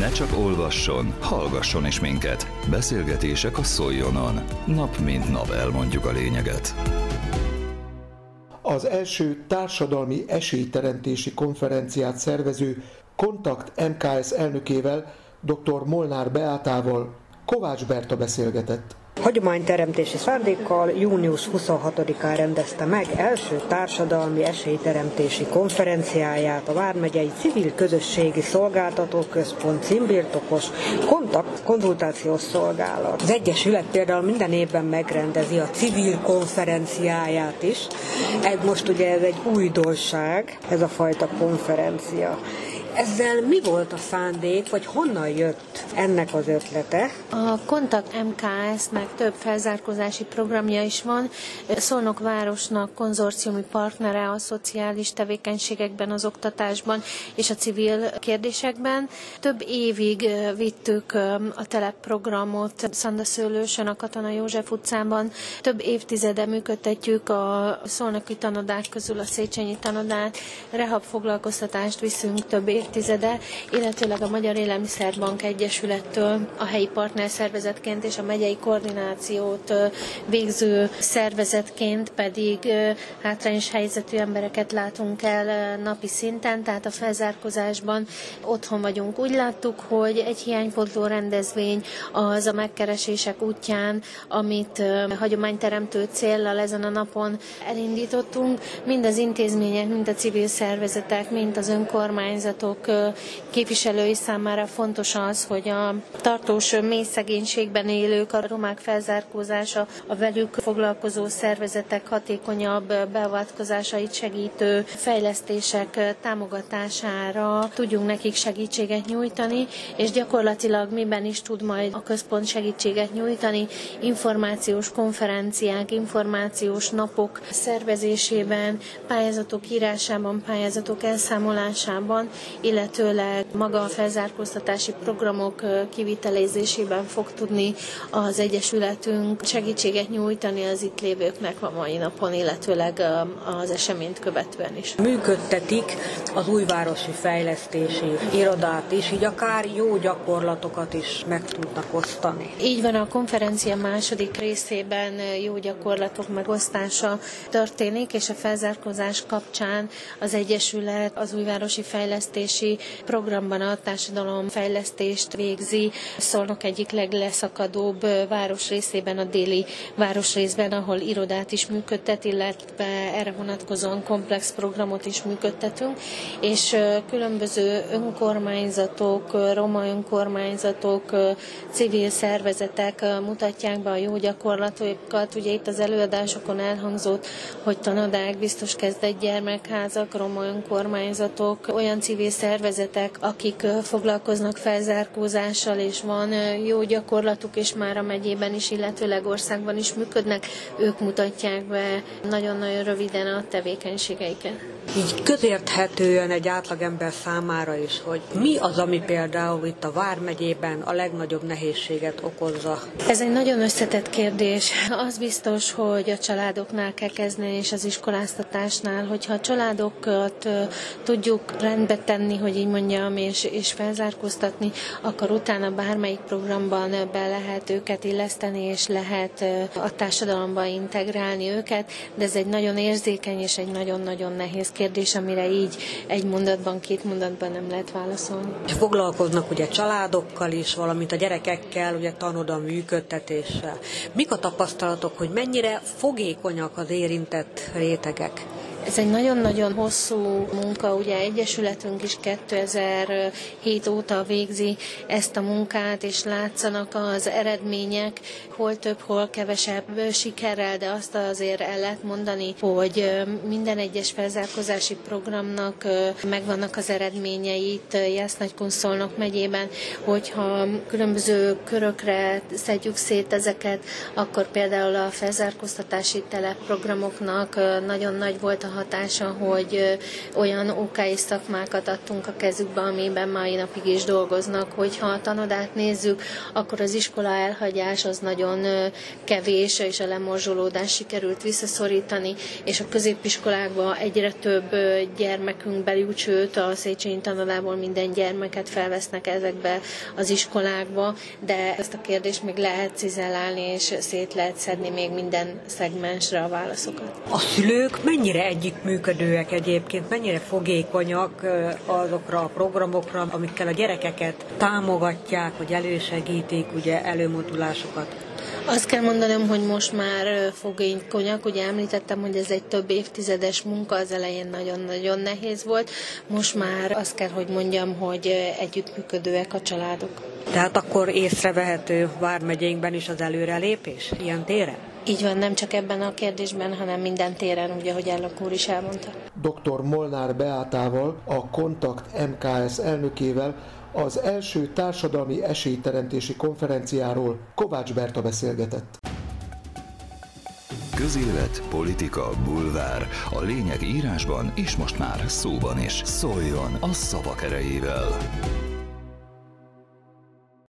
Ne csak olvasson, hallgasson is minket. Beszélgetések a Szoljonon. Nap mint nap elmondjuk a lényeget. Az első társadalmi esélyteremtési konferenciát szervező Kontakt MKS elnökével, dr. Molnár Beátával Kovács Berta beszélgetett. Hagyományteremtési szándékkal június 26-án rendezte meg első társadalmi esélyteremtési konferenciáját a Vármegyei Civil Közösségi Szolgáltató Központ címbirtokos kontakt konzultációs szolgálat. Az Egyesület például minden évben megrendezi a civil konferenciáját is. Ez most ugye ez egy újdonság, ez a fajta konferencia. Ezzel mi volt a szándék, vagy honnan jött ennek az ötlete? A Kontakt MKS-nek több felzárkózási programja is van. Szolnok városnak konzorciumi partnere a szociális tevékenységekben, az oktatásban és a civil kérdésekben. Több évig vittük a telepprogramot Szandaszőlősön, a Katona József utcában. Több évtizede működtetjük a szolnoki tanodák közül a Széchenyi tanodát. Rehab foglalkoztatást viszünk több évtizede, illetőleg a Magyar Élelmiszerbank Egyesülettől a helyi partnerszervezetként és a megyei koordinációt végző szervezetként pedig hátrányos helyzetű embereket látunk el napi szinten, tehát a felzárkozásban otthon vagyunk. Úgy láttuk, hogy egy hiánypótló rendezvény az a megkeresések útján, amit hagyományteremtő céllal ezen a napon elindítottunk, mind az intézmények, mind a civil szervezetek, mind az önkormányzatok, képviselői számára fontos az, hogy a tartós mély élők, a romák felzárkózása, a velük foglalkozó szervezetek hatékonyabb beavatkozásait segítő fejlesztések támogatására tudjunk nekik segítséget nyújtani, és gyakorlatilag miben is tud majd a központ segítséget nyújtani, információs konferenciák, információs napok szervezésében, pályázatok írásában, pályázatok elszámolásában, illetőleg maga a felzárkóztatási programok kivitelezésében fog tudni az Egyesületünk segítséget nyújtani az itt lévőknek a mai napon, illetőleg az eseményt követően is. Működtetik az újvárosi fejlesztési irodát is, így akár jó gyakorlatokat is meg tudnak osztani. Így van, a konferencia második részében jó gyakorlatok megosztása történik, és a felzárkózás kapcsán az Egyesület az újvárosi fejlesztés fejlesztési programban a társadalomfejlesztést végzi. Szolnok egyik legleszakadóbb városrészében, a déli városrészben, ahol irodát is működtet, illetve erre vonatkozóan komplex programot is működtetünk, és különböző önkormányzatok, roma önkormányzatok, civil szervezetek mutatják be a jó gyakorlatokat. Ugye itt az előadásokon elhangzott, hogy tanodák, biztos kezdett gyermekházak, roma önkormányzatok, olyan civil szervezetek, akik foglalkoznak felzárkózással, és van jó gyakorlatuk, és már a megyében is, illetőleg országban is működnek, ők mutatják be nagyon-nagyon röviden a tevékenységeiket. Így közérthetően egy átlagember számára is, hogy mi az, ami például itt a Vármegyében a legnagyobb nehézséget okozza? Ez egy nagyon összetett kérdés. Az biztos, hogy a családoknál kell kezdeni, és az iskoláztatásnál, hogyha a családokat tudjuk rendbe tenni, hogy így mondjam, és, és felzárkóztatni, akkor utána bármelyik programban be lehet őket illeszteni, és lehet a társadalomba integrálni őket, de ez egy nagyon érzékeny és egy nagyon-nagyon nehéz kérdés, amire így egy mondatban, két mondatban nem lehet válaszolni. Foglalkoznak ugye családokkal is, valamint a gyerekekkel, ugye tanoda működtetéssel. Mik a tapasztalatok, hogy mennyire fogékonyak az érintett rétegek? Ez egy nagyon-nagyon hosszú munka, ugye Egyesületünk is 2007 óta végzi ezt a munkát, és látszanak az eredmények, hol több, hol kevesebb sikerrel, de azt azért el lehet mondani, hogy minden egyes felzárkozási programnak megvannak az eredményei itt Jász-Nagykunszolnok megyében, hogyha különböző körökre szedjük szét ezeket, akkor például a felzárkóztatási telepprogramoknak nagyon nagy volt a hatása, hogy olyan OK és szakmákat adtunk a kezükbe, amiben mai napig is dolgoznak. Hogyha a tanodát nézzük, akkor az iskola elhagyás az nagyon kevés, és a lemorzsolódás sikerült visszaszorítani, és a középiskolákban egyre több gyermekünk beljut, sőt a Széchenyi tanodából minden gyermeket felvesznek ezekbe az iskolákba, de ezt a kérdést még lehet cizellálni, és szét lehet szedni még minden szegmensre a válaszokat. A szülők mennyire együttműködőek egyébként, mennyire fogékonyak azokra a programokra, amikkel a gyerekeket támogatják, hogy elősegítik ugye előmodulásokat? Azt kell mondanom, hogy most már fogékonyak, ugye említettem, hogy ez egy több évtizedes munka, az elején nagyon-nagyon nehéz volt, most már azt kell, hogy mondjam, hogy együttműködőek a családok. Tehát akkor észrevehető Vármegyénkben is az előrelépés ilyen téren? Így van, nem csak ebben a kérdésben, hanem minden téren, ugye, ahogy Ellak úr is elmondta. Dr. Molnár Beátával, a Kontakt MKS elnökével az első társadalmi esélyteremtési konferenciáról Kovács Berta beszélgetett. Közélet, politika, bulvár. A lényeg írásban és most már szóban is. Szóljon a szavak erejével!